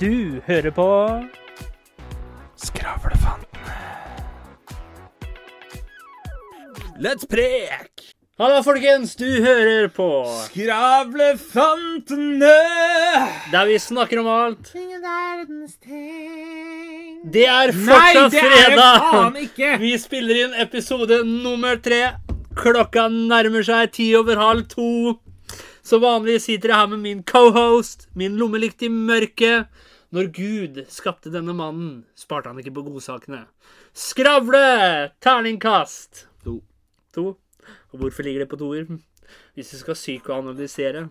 Du hører på Skravlefantene. Let's prek! Hallo, folkens. Du hører på Skravlefantene! der vi snakker om alt. Ingen verdens ting Det er Nei, fortsatt det er det fredag. faen ikke! Vi spiller inn episode nummer tre. Klokka nærmer seg ti over halv to. Som vanlig sitter jeg her med min cohost, min lommelykt i mørket. Når Gud skapte denne mannen, sparte han ikke på godsakene. Skravle! Terningkast. To. To. Og hvorfor ligger det på toer? Hvis vi skal psykoanalysere.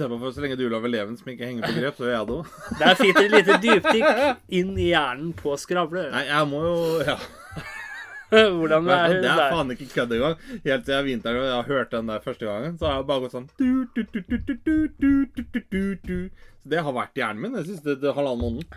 bestemmer meg for så lenge du lager leven som ikke henger på grep, så gjør jeg det òg. Der fikk dere et lite dypdykk inn i hjernen på Skravle. Nei, jeg må jo Ja. Hvordan det er det? Det er faen ikke kødd engang. Helt siden vinteren og jeg har hørt den der første gangen, så har jeg bare gått sånn Så det har vært hjernen min den siste halvannen måneden.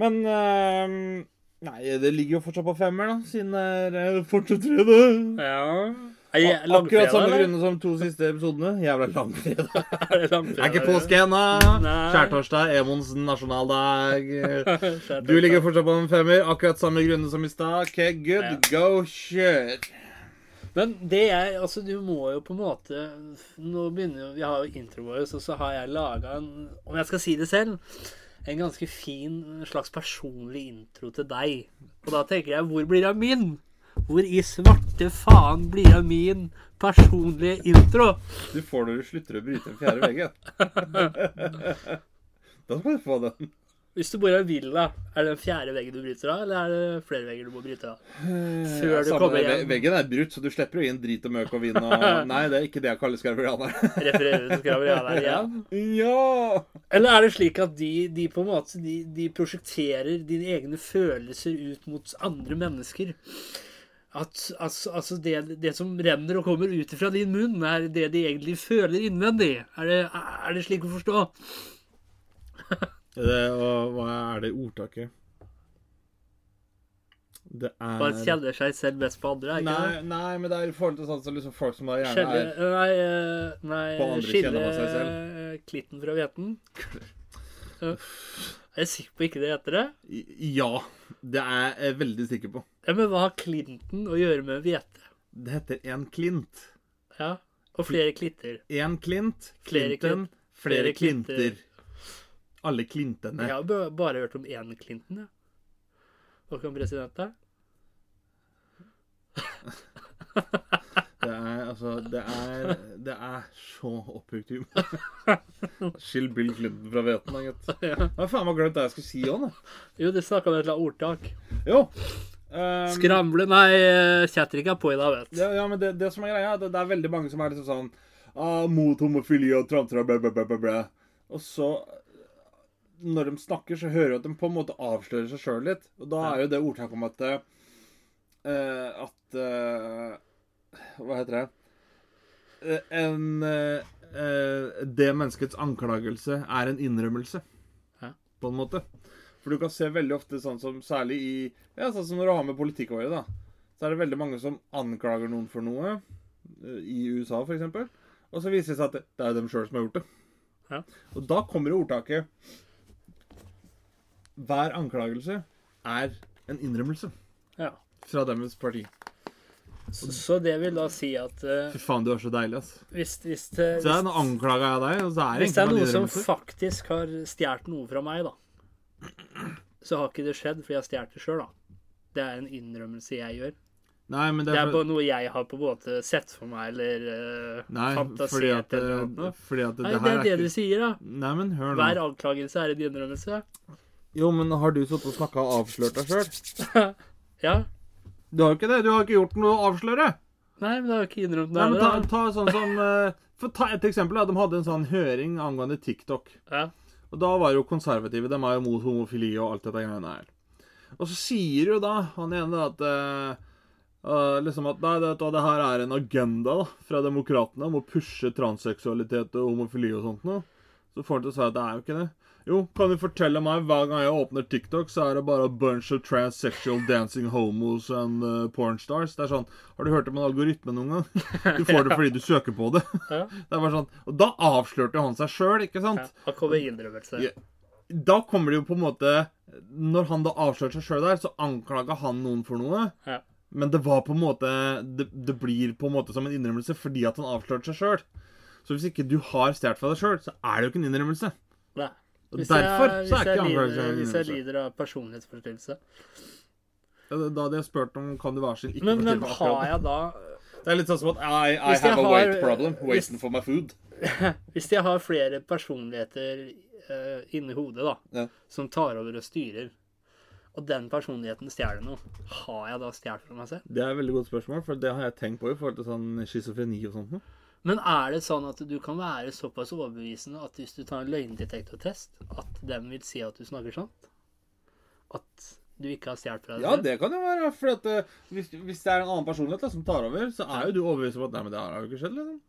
Men Nei, det ligger jo fortsatt på femmer, da, siden det er fortsatt fredag. Ja. Akkurat samme grunner som to siste episodene. Jævla langfredag. Er er ikke påske ennå. Skjærtorsdag, Emons nasjonaldag. Du ligger fortsatt på en femmer. Akkurat samme grunner som i stad. OK, good. Ja. Go shit. Men det jeg Altså, du må jo på en måte Nå begynner jo Vi har jo intro vår, og så har jeg laga en Om jeg skal si det selv en ganske fin slags personlig intro til deg. Og da tenker jeg, hvor blir det av min? Hvor i svarte faen blir av min personlige intro? Du får når du slutter å bryte den fjerde veggen. da skal du få den. Hvis du bor i en villa, er det den fjerde veggen du bryter av, eller er det flere vegger du må bryte av? Før du kommer hjem. Veggen er brutt, så du slipper jo inn drit og møk og vin og Nei, det er ikke det jeg kaller skarverianer. Refererer du til Skraverianer igjen? ja! Eller er det slik at de, de på en måte de, de prosjekterer dine egne følelser ut mot andre mennesker? At altså, altså det, det som renner og kommer ut fra din munn, er det de egentlig føler innvendig? Er det, er det slik å forstå? Det, og hva er det ordtaket? Det er Man kjenner seg selv best på andre, Nei, nei, men det er i forhold til sånn som liksom folk som da gjerne Skjelle, er nei, eh, nei På andre skille klitten fra hveten. Ja. Er jeg sikker på ikke det heter det? Ja. Det er jeg veldig sikker på. Ja, Men hva har Clinton å gjøre med hvete? Det heter en klint. Ja, Og flere klitter. En klint, Flere Clinton, klint, flere flere klinter. klinter. Alle klintene. Jeg har bare hørt om én Clinton, jeg. Hva kan president da? Det er altså Det er, det er så opphugt humor. Skill Bill Clinton fra hveten, da, gitt. Jeg har faen meg glemt det jeg skulle si òg, da. Jo, det snakka om et eller annet ordtak. Jo. Um, Skramle Nei, kjetter Kjetrik er på i dag, vet du. ja, ja, men det, det som er greia, det, det er veldig mange som er liksom sånn ah, Mot homofili og tramtra, blæ, blæ, blæ, bla, bla. Og så Når de snakker, så hører du at de på en måte avslører seg sjøl litt. Og da er jo det ordtaket om at uh, At uh, Hva heter det? Eh, En eh, eh, Det menneskets anklagelse er en innrømmelse. Hæ? På en måte. For du kan se veldig ofte sånn som særlig i Ja, sånn som når du har med politikk å gjøre, da. Så er det veldig mange som anklager noen for noe. I USA, eksempel. Og så viser det seg at det, det er dem sjøl som har gjort det. Ja. Og da kommer jo ordtaket Hver anklagelse er en innrømmelse Ja. fra deres parti. Så, så det vil da si at uh, Fy faen, du er så deilig, ass. hvis, hvis, Så hvis, nå anklaga jeg deg, og så er det hvis det er noe som faktisk har stjålet noe fra meg, da, så har ikke det skjedd fordi jeg har stjålet det sjøl, da. Det er en innrømmelse jeg gjør. Nei, men det Det er, er for- bare noe jeg har på en måte sett for meg, eller uh, Nei, fordi fantasert at, eller noe. fordi at det, Nei, det det er det ikke... du sier, da. Nei, men hør nå. Hver anklagelse er en innrømmelse. Jo, men har du sittet og snakka og avslørt deg sjøl? Ja. Du har jo ikke det. Du har ikke gjort noe å avsløre. Nei, men det har jeg ikke innrømt Nei, noe men ta, heller, da. ta sånn som eh, For ta et eksempel. da. De hadde en sånn høring angående TikTok. Ja. Og da var jo konservative De er jo mot homofili og alt dette greiene her. Og så sier jo da han ene da at eh, eh, liksom at nei, det, det her er en agenda da, fra demokratene om å pushe transseksualitet og homofili og sånt noe. Så får han til å si at det er jo ikke det. Jo, kan du fortelle meg hver gang jeg åpner TikTok, så er det bare a bunch of transsexual dancing homos and uh, pornstars. Det er sånn Har du hørt om en algoritme noen gang? Du får det fordi du søker på det. Ja. Det er bare sånn Og da avslørte han seg sjøl, ikke sant? Ja, da kommer innrømmelse. Ja. Da kommer det jo på en måte Når han da avslørte seg sjøl der, så anklaga han noen for noe. Ja. Men det var på en måte det, det blir på en måte som en innrømmelse fordi at han avslørte seg sjøl. Så hvis ikke du har stjålet fra deg sjøl, så er det jo ikke en innrømmelse. Hvis derfor jeg, så er hvis ikke jeg, anklagelse lider, en hvis jeg lider av personlighetsforstyrrelse. Ja, Da hadde jeg spurt om kan du være sin ikke Men, men har jeg da Det er litt sånn som at I, I have a har- weight problem. hvis- Waiting for my food. Hvis jeg har flere personligheter uh, inni hodet da, Ja. som tar over og styrer, og den personligheten stjeler noe, har jeg da stjålet fra meg selv? Det er et veldig godt spørsmål, for det har jeg tenkt på i forhold til sånn schizofreni og sånt. Men er det sånn at du kan være såpass overbevisende at hvis du tar en løgndetektortest, at den vil si at du snakker sant? At du ikke har stjålet fra deg Ja, det kan jo være. For at, uh, hvis, hvis det er en annen personlighet da, som tar over, så er jo du overbevist om at nei, men det har jo ikke skjedd. liksom.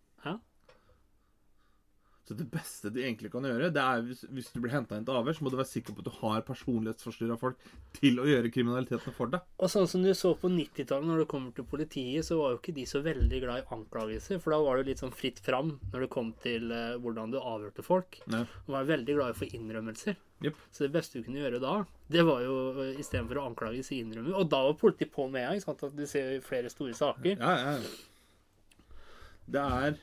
Så det beste du egentlig kan gjøre, det er hvis, hvis du blir henta inn til avhør, så må du være sikker på at du har personlighetsforstyrra folk til å gjøre kriminaliteten for deg. Og sånn som du så på 90-tallet, når det kommer til politiet, så var jo ikke de så veldig glad i anklagelser. For da var det litt sånn fritt fram når det kom til uh, hvordan du avhørte folk. Ja. De var veldig glad få innrømmelser. Yep. Så det beste du kunne gjøre da, det var jo uh, istedenfor å anklage, si innrømme. Og da var politiet på med en gang. At du ser flere store saker. Ja, ja. Det er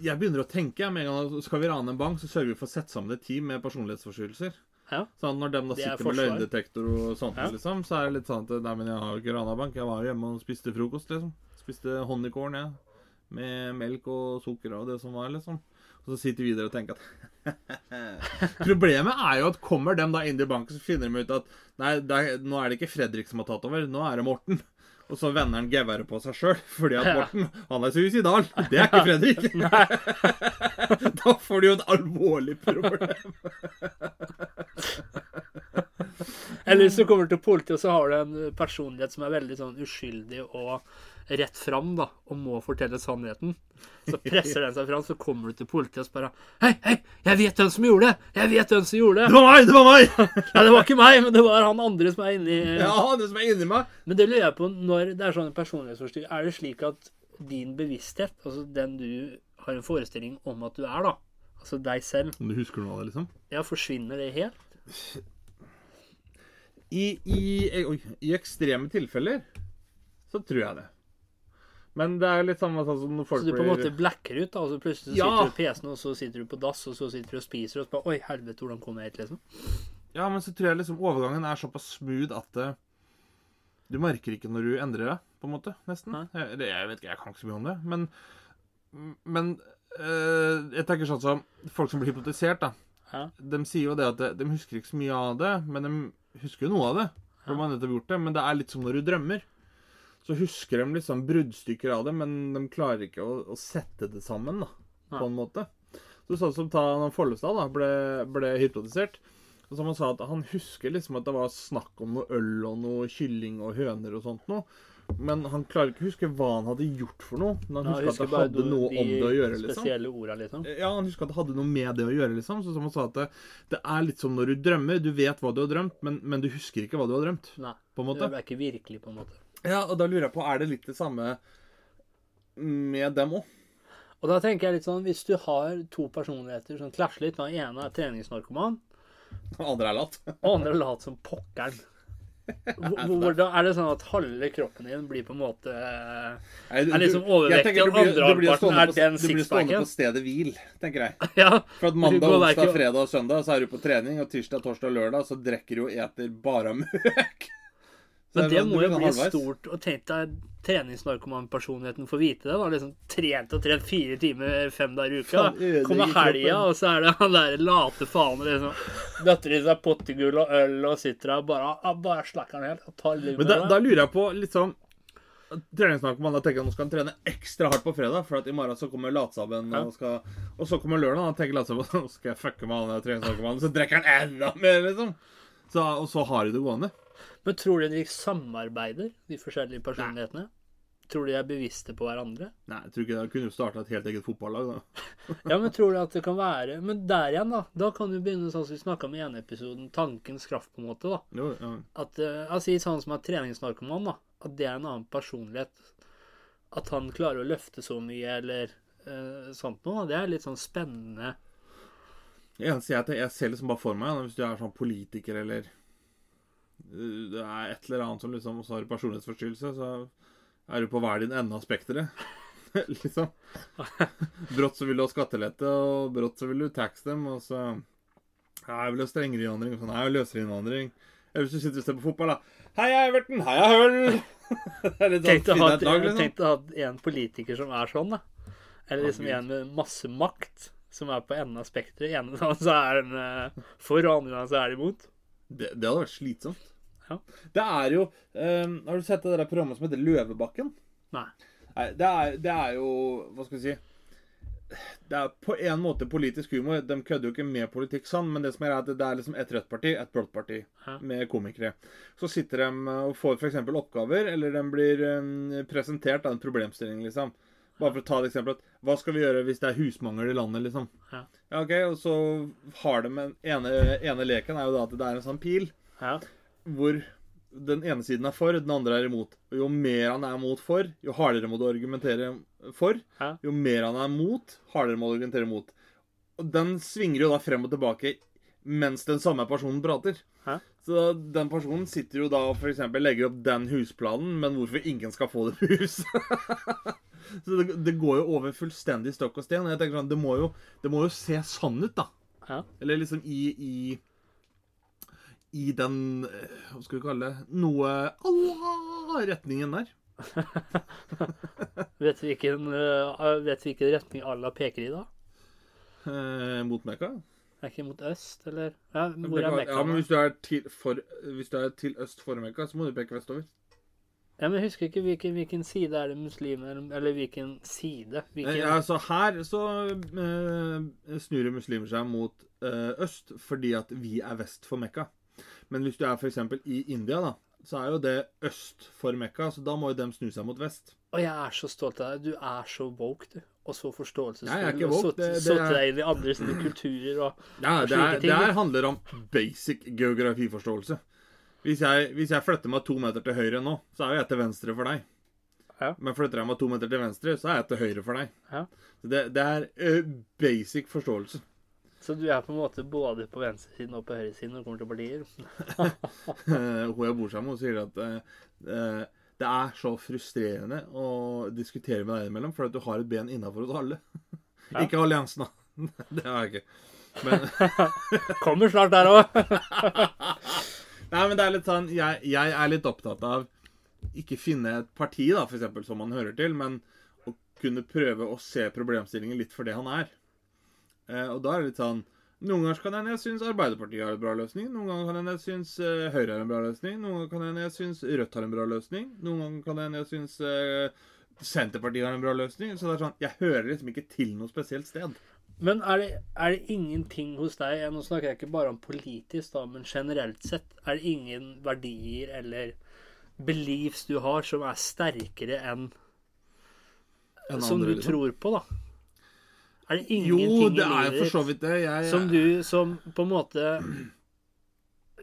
Jeg begynner å tenke. Med en gang skal vi rane en bank, så sørger vi for å sette sammen et team med personlighetsforstyrrelser. Ja. Sånn, når de da er sitter med løgndetektor og sånt, Ja. liksom, så er det litt sånn at Nei, men jeg har jo ikke rana bank. Jeg var jo hjemme og spiste frokost, liksom. Spiste honningkål, jeg. Med melk og sukker og det som var, liksom. Og så sitter vi videre og tenker at Problemet er jo at kommer de da inn i banken, så finner de ut at Nei, er, nå er det ikke Fredrik som har tatt over, nå er det Morten. Og så vender han geværet på seg sjøl, fordi at. Morten han er suicidal. Det er ikke Fredrik. da får du jo et alvorlig problem. Eller hvis du kommer til politiet, og så har du en personlighet som er veldig sånn uskyldig og rett fram, da, og må fortelle sannheten. Så presser den seg fram, så kommer du til politiet og spør Hei, hei, jeg vet hvem som gjorde det! Jeg vet hvem som gjorde Det det! var meg! Det var meg! Ja, det var ikke meg, men det var han andre som er inni Ja, det som er inni meg. Men det lurer jeg på, når det er sånn personlighetsforstyrrelser, er det slik at din bevissthet, altså den du har en forestilling om at du er, da, altså deg selv, Om du husker noe av det, liksom? ja, forsvinner det helt? I, i, i, I ekstreme tilfeller så tror jeg det. Men det er litt samme sånn som når folk blir Så du på en måte blacker ut, da, og så plutselig så Ja. sitter du på PC-en, og så sitter du på dass, og så sitter du og spiser, og så bare Oi, helvete, hvordan kom jeg hit, liksom? Ja, men så tror jeg liksom overgangen er såpass smooth at det, du merker ikke når du endrer deg, på en måte. Nesten. Jeg, jeg vet ikke, jeg kan ikke så mye om det. Men, men øh, jeg tenker sånn som folk som blir hypnotisert, da. Hæ? De sier jo det at de, de husker ikke så mye av det, men de husker jo noe av det. For de har nettopp gjort det. Men det er litt som når du drømmer. Så husker de liksom bruddstykker av det, men de klarer ikke å, å sette det sammen, da. På en måte. Så sånn som ta Follestad da, ble, ble hypnotisert. Og som han sa at han husker liksom at det var snakk om noe øl og noe kylling og høner og sånt noe. Men han klarer ikke å huske hva han hadde gjort for noe. Men han Ja, husker at det hadde de- noe om det å gjøre, liksom. orda, liksom. Ja, han husker at det hadde noe med det å gjøre, liksom. Så som han sa at det, det er litt som når du drømmer. Du vet hva du har drømt, men, men du husker ikke hva du har drømt. Nei. På en måte. Det er ikke virkelig, på en måte. Ja, og da lurer jeg på, er det litt det samme med dem òg? Og da tenker jeg litt sånn, hvis du har to personligheter som klasjer litt, den ene er treningsnarkoman, Andre er latt. og andre er lat som pokkeren. Hvordan er det sånn at halve kroppen din blir på en måte Er liksom overvektig, og andre halvparten er den sixpacken? Du blir stående på stedet hvil, tenker jeg. Ja. For at mandag, onsdag, fredag og søndag så er du på trening, og tirsdag, torsdag og lørdag så drikker du og eter bare møk. Men det, det må jo bli halvveis. stort. Og tenk deg treningsnarkomanpersonligheten får vite det. da, liksom Trent og trent fire timer fem dager i uka. Kommer helga, og så er det han der late faen liksom Døtter i seg pottegull og øl og sitter der og bare, bare slakker helt. og tar livet Men da, da lurer jeg på litt sånn Treningsnarkoman, da tenker jeg nå skal han trene ekstra hardt på fredag, for at i morgen så kommer latsabben, og, skal, og så kommer lørdag, og tenker latsabben, nå skal jeg fucke med han treningsnarkomanen, så drikker han enda mer, liksom. Så, og så har de det gående. Men tror du de samarbeider, de forskjellige personlighetene? Tror du de er bevisste på hverandre? Nei, jeg tror ikke det. Kunne jo starta et helt eget fotballag, da. Ja, men tror du at det kan være Men der igjen, da. Da kan du begynne sånn som vi snakka om i ene episoden, tankens kraft, på en måte. da. Jo, ja. At altså, sånn som er treningsnarkoman, da. At det er en annen personlighet. At han klarer å løfte så mye, eller uh, sånt noe. Det er litt sånn spennende. jeg, jeg, jeg ser liksom bare for meg, da, hvis du er sånn politiker eller Det er et eller annet som liksom også har personlighetsforstyrrelse, så er du på hver din ende av spekteret. liksom. Brått så vil du ha skattelette, og brått så vil du taxe dem, og så Jeg vil ha strengere innvandring, og sånn. Jeg vil løsere innvandring. Eller hvis du sitter og ser på fotball, da. Heia Everton! Heia Hull! sånn Tenk å ha liksom. en politiker som er sånn, da. Eller liksom en med masse makt, som er på enden av spekteret. Ene dagen så er den eh, for, og andre dagen så er de imot. Det, det hadde vært slitsomt. Ja. Det er jo um, Har du sett det der programmet som heter Løvebakken? Nei. Nei, det er, det er jo Hva skal vi si Det er på en måte politisk humor. De kødder jo ikke med politikk sånn, men det som er at det er liksom et rødt parti, et blått parti, Hæ? med komikere. Så sitter de og får f.eks. oppgaver, eller de blir um, presentert av en problemstilling, liksom. Bare for å ta et eksempel. Hva skal vi gjøre hvis det er husmangel i landet, liksom? Ja. Ja, ok, Og så har de en ene, ene leken er jo da at det er en sånn pil Ja. Hvor den ene siden er for, den andre er imot. Og jo mer han er mot for, jo hardere må du argumentere for. Hæ? Jo mer han er mot, hardere må du argumentere mot. Og den svinger jo da frem og tilbake mens den samme personen prater. Hæ? Så den personen sitter jo da og f.eks. legger opp den husplanen, men hvorfor ingen skal få det på huset. Så det, det går jo over fullstendig stokk og sten. Og jeg tenker sånn, det må jo, det må jo se sann ut, da. Ja. Eller liksom i, i I den eh, Hva skal vi kalle det? Noe Allah, retningen der. Vet vi hvilken, eh, vet vi hvilken retning Allah peker i, da? Eh, mot Mekka. Er ikke mot øst, eller? Ja, hvor er Mekka? Ja, men hvis du er til, for, hvis du er til øst for Mekka, så må du peke vestover. Ja, men jeg husker ikke hvilken, hvilken side er det muslimer Eller hvilken side? Hvilken, Eh, Ja, så her så eh, snur muslimer seg mot eh, øst fordi at vi er vest for Mekka. Men hvis du er f.eks. i India, da, så er jo det øst for Mekka, så da må jo dem snu seg mot vest. Og jeg er så stolt av deg. Du er så woke, du. Og så forståelsesfull. Og så satt- deg inn i andre sine kulturer og Ja, Og slike ting, det her handler om basic geografiforståelse. Hvis jeg, hvis jeg flytter meg to meter til høyre nå, så er jo jeg til venstre for deg. Ja. Men flytter jeg meg to meter til venstre, så er jeg til høyre for deg. Ja. Så det, det er basic forståelse. Så du er på en måte både på venstresiden og på høyresiden når det kommer til partier? Eh, Hun jeg bor sammen med, sier at eh, eh, det er så frustrerende å diskutere med deg imellom, for at du har et ben innafor hos alle. Ja. Ikke alliansen, da. Det har jeg ikke. Men Kommer snart der òg! Nei, men det er litt sånn Jeg, jeg er litt opptatt av ikke finne et parti, da, eksempel, som man hører til, men å kunne prøve å se problemstillingen litt for det han er. Eh, og da er det litt sånn Noen ganger kan hende jeg syns Arbeiderpartiet har en bra løsning. Noen ganger kan hende jeg syns eh, Høyre har en bra løsning. Noen ganger kan hende jeg syns Rødt har en bra løsning. Noen ganger kan hende jeg syns eh, Senterpartiet har en bra løsning. Så det er sånn Jeg hører liksom ikke til noe spesielt sted. Men er det, er det ingenting hos deg Nå snakker jeg ikke bare om politisk, da, men generelt sett. Er det ingen verdier eller beliefs du har som er sterkere enn en Som du liksom. tror på, da? Er det Jo, ingenting det i er jo for så vidt det. Jeg, som du Som på en måte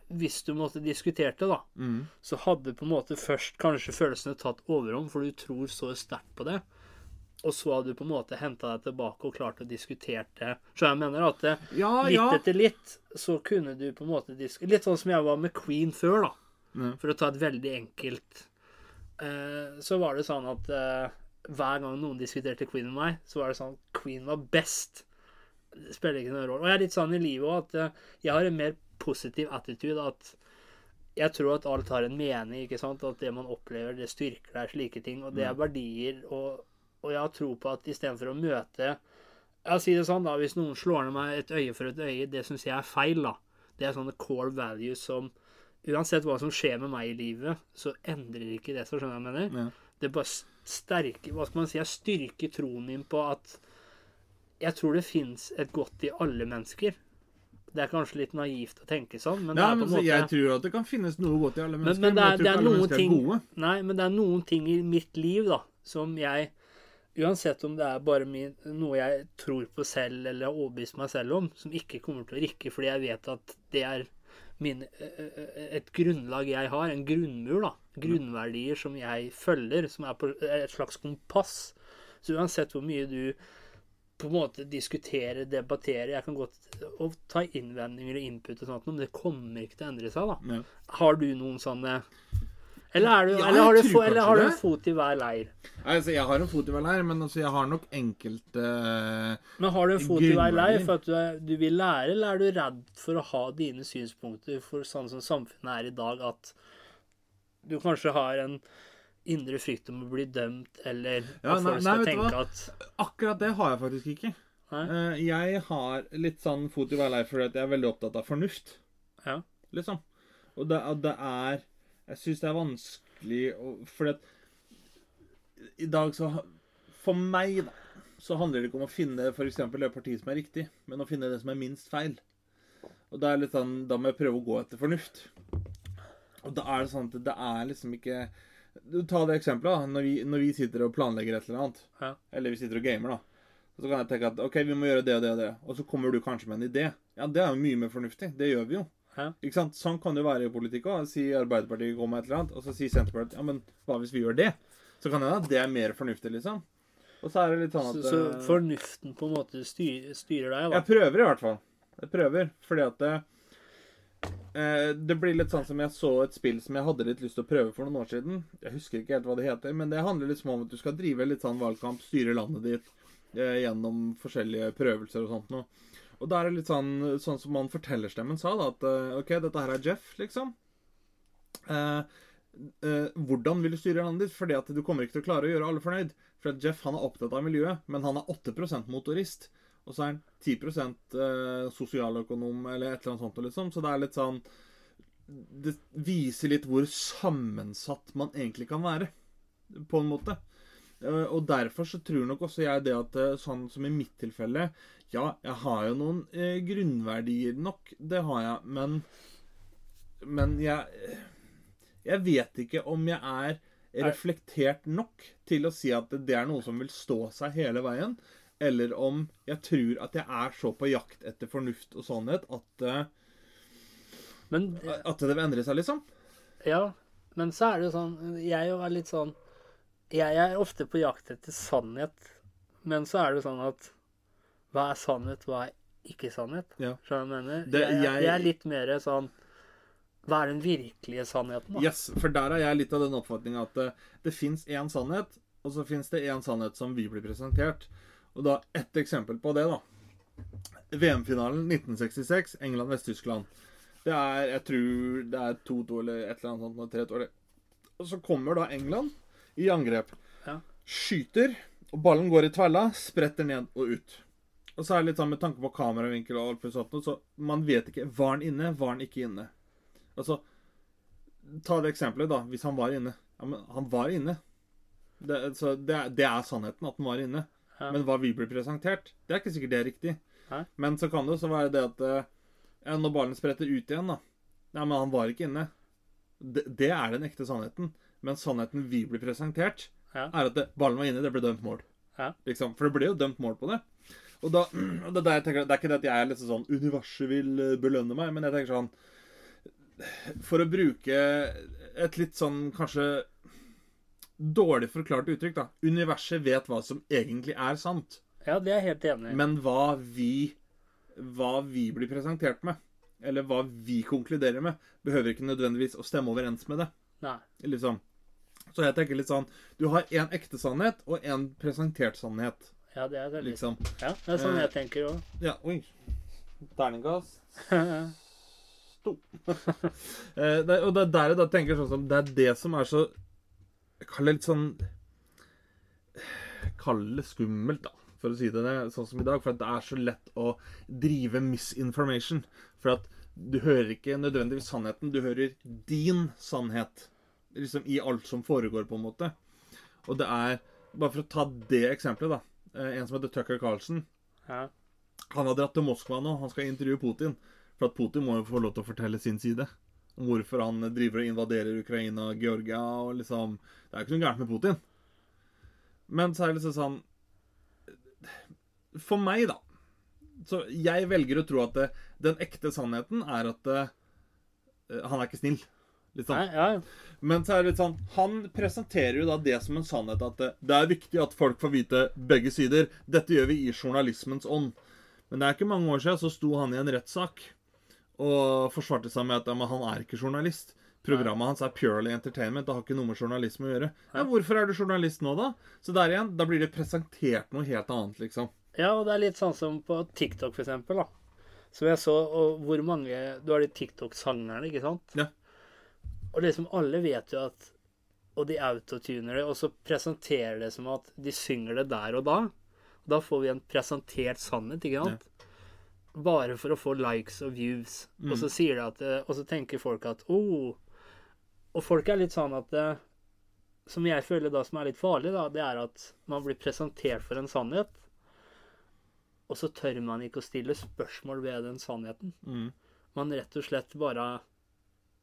Hvis du måtte diskutert det, da, mm. så hadde på en måte først kanskje følelsene tatt overhånd, for du tror så sterkt på det. Og så hadde du på en måte henta deg tilbake og klart å diskutere det. Så jeg mener at det, Ja, litt ja. etter litt så kunne du på en måte diskutere Litt sånn som jeg var med Queen før, da. Mm. For å ta et veldig enkelt eh, Så var det sånn at eh, hver gang noen diskuterte Queen med meg, så var det sånn Queen var best. Det spiller ikke noen rolle. Og jeg er litt sånn i livet òg at eh, jeg har en mer positiv attitude. At jeg tror at alt har en mening. ikke sant? At det man opplever, det styrker deg, slike ting. Og det er verdier. Og, og jeg har tro på at istedenfor å møte Jeg sier det sånn, da. Hvis noen slår ned meg et øye for et øye, det syns jeg er feil, da. Det er sånne core values som Uansett hva som skjer med meg i livet, så endrer ikke det seg. Skjønner jeg mener? Ja. Det bare sterke, Hva skal man si? Jeg styrker troen min på at Jeg tror det fins et godt i alle mennesker. Det er kanskje litt naivt å tenke sånn, men det er på men en måte Jeg tror at det kan finnes noe godt i alle mennesker. men det er, jeg tror ikke er alle ting gode. Nei, men det er noen ting i mitt liv da som jeg Uansett om det er bare min, noe jeg tror på selv eller har overbevist meg selv om, som ikke kommer til å rikke fordi jeg vet at det er min, et grunnlag jeg har, en grunnmur, da. Grunnverdier som jeg følger, som er på et slags kompass. Så uansett hvor mye du på en måte diskuterer, debatterer Jeg kan godt og ta innvendinger og input og sånt, men det kommer ikke til å endre seg, da. Ja. Har du noen sånne Eller, er du, Ja, eller, har, du, fo- eller har du en fot i hver leir? Altså, jeg har en fot i hver leir, men altså, jeg har nok enkelte Men har du en fot i hver leir for at du, du vil lære, eller er du redd for å ha dine synspunkter for sånn som samfunnet er i dag, at du kanskje har en indre frykt om å bli dømt, eller Ja, at folk nei, skal tenke at Akkurat det har jeg faktisk ikke. Eh, Jeg har litt sånn fot i hver leir fordi jeg er veldig opptatt av fornuft, Ja. liksom. Og det, det er Jeg syns det er vanskelig å Fordi at i dag så For meg, da, så handler det ikke om å finne f.eks. det partiet som er riktig, men å finne det som er minst feil. Og det er litt sånn, Da må jeg prøve å gå etter fornuft. Og da er det sånn at det er liksom ikke Du Ta det eksempelet. da, Når vi, når vi sitter og planlegger et eller annet, Ja. eller vi sitter og gamer, da. Og så kan jeg tenke at OK, vi må gjøre det og det og det. Og så kommer du kanskje med en idé. Ja, det er jo mye mer fornuftig. Det gjør vi jo. Ikke sant? Sånn kan det jo være i politikk òg. Si Arbeiderpartiet kommer med et eller annet, og så sier Senterpartiet ja, men hva hvis vi gjør det? Så kan det hende at det er mer fornuftig, liksom. Og så er det litt sånn at så så fornuften på en måte styrer, styrer deg, da. Jeg prøver i hvert fall. Jeg prøver, fordi at det, eh, det blir litt sånn som jeg så et spill som jeg hadde litt lyst til å prøve for noen år siden. Jeg husker ikke helt hva det heter, men det handler litt om at du skal drive litt sånn valgkamp, styre landet ditt eh, gjennom forskjellige prøvelser og sånt noe. Og da er det litt sånn, sånn som han fortellerstemmen sa, da, at eh, OK, dette her er Jeff, liksom. Eh, eh, hvordan vil du styre landet ditt? Fordi at du kommer ikke til å klare å gjøre alle fornøyd. For at Jeff han er opptatt av miljøet, men han er 8% motorist. Og så er han 10 eh, sosialøkonom eller et eller annet sånt. Liksom. Så det er litt sånn Det viser litt hvor sammensatt man egentlig kan være, på en måte. Eh, Og derfor så tror nok også jeg det at eh, sånn som i mitt tilfelle Ja, jeg har jo noen eh, grunnverdier nok. Det har jeg. Men Men jeg Jeg vet ikke om jeg er reflektert nok til å si at det er noe som vil stå seg hele veien. Eller om jeg tror at jeg er så på jakt etter fornuft og sannhet at, eh, Men at det vil endre seg, liksom. Ja, men så er det jo sånn Jeg jo er litt sånn Jeg er ofte på jakt etter sannhet, men så er det sånn at Hva er sannhet, hva er ikke sannhet? Ja. Skjønner du hva jeg mener? Det- jeg, jeg- jeg er litt mer sånn Hva er den virkelige sannheten, da? Yes, For der er jeg litt av den oppfatninga at det, det fins én sannhet, og så fins det én sannhet som vi blir presentert. Og da ett eksempel på det, da. VM-finalen 1966, England-Vest-Tyskland. Det er jeg tror det er 2-2 eller et eller annet sånt. 3-2 eller- Og så kommer da England i angrep. Ja. Skyter, og ballen går i tvella, spretter ned og ut. Og så er det litt sånn med tanke på kameravinkel og alt sånt, så man vet ikke. Var han inne, var han ikke inne? Altså, ta det eksempelet, da. Hvis han var inne. Ja, men han var inne. Det, altså, det, er- det er sannheten, at han var inne. Ja. Men hva vi blir presentert, det er ikke sikkert det er riktig. Hæ? Men så kan det også være det at eh, ja, når ballen spretter ut igjen, da Ja, men han var ikke inne. Det, det er den ekte sannheten. Men sannheten vi blir presentert, Ja. er at det, ballen var inne, det ble dømt mål. Ja. Liksom. For det ble jo dømt mål på det. Og da, og det, er tenker, det er ikke det at jeg er litt sånn Universet vil eh, belønne meg, men jeg tenker sånn For å bruke et litt sånn kanskje dårlig forklart uttrykk, da. Universet vet hva som egentlig er sant. Ja, det er jeg helt enig i. Men hva vi Hva vi blir presentert med, eller hva vi konkluderer med, behøver ikke nødvendigvis å stemme overens med det. Nei. Liksom. Så jeg tenker litt sånn Du har én ekte sannhet og én presentert sannhet. Ja, det er det. Liksom. Ja, det er sånn Eh, jeg tenker òg. Ja, oi. Terningkast to. Eh, det, og det er der jeg da tenker sånn som Det er det som er så Jeg kaller det litt sånn Kall det skummelt, da, for å si det sånn som i dag. For det er så lett å drive misinformation. For at du hører ikke nødvendigvis sannheten, du hører din sannhet. Liksom i alt som foregår, på en måte. Og det er Bare for å ta det eksempelet, da. eh, En som heter Tucker Carlsen. Ja. Han har dratt til Moskva nå. Han skal intervjue Putin. For at Putin må jo få lov til å fortelle sin side. Om hvorfor han driver og invaderer Ukraina og Georgia og liksom Det er jo ikke noe gærent med Putin. Men så er det liksom sånn For meg, da Så jeg velger å tro at det, den ekte sannheten er at eh, han er ikke snill. Litt sånn. Nei, ja. Men så er det litt sånn Han presenterer jo da det som en sannhet at det, det er viktig at folk får vite begge sider. Dette gjør vi i journalismens ånd. Men det er ikke mange år siden så sto han i en rettssak og forsvarte seg med at ja, han er ikke journalist. Programmet hans er purely entertainment. Det har ikke noe med journalisme å gjøre. Ja, Hvorfor er du journalist nå, da? Så der igjen, da blir det presentert noe helt annet, liksom. Ja, og det er litt sånn som på TikTok, for eksempel, da. Som jeg så, og hvor mange Du har de TikTok-sangerne, ikke sant? Ja. Og liksom alle vet jo at Og de autotuner det, og så presenterer det som at de synger det der og da. Da får vi en presentert sannhet, ikke sant? Bare for å få likes og views. Og så sier det at eh, Og så tenker folk at oh. Og folk er litt sånn at det, Som jeg føler da som er litt farlig, da, det er at man blir presentert for en sannhet. Og så tør man ikke å stille spørsmål ved den sannheten. Mm. Man rett og slett bare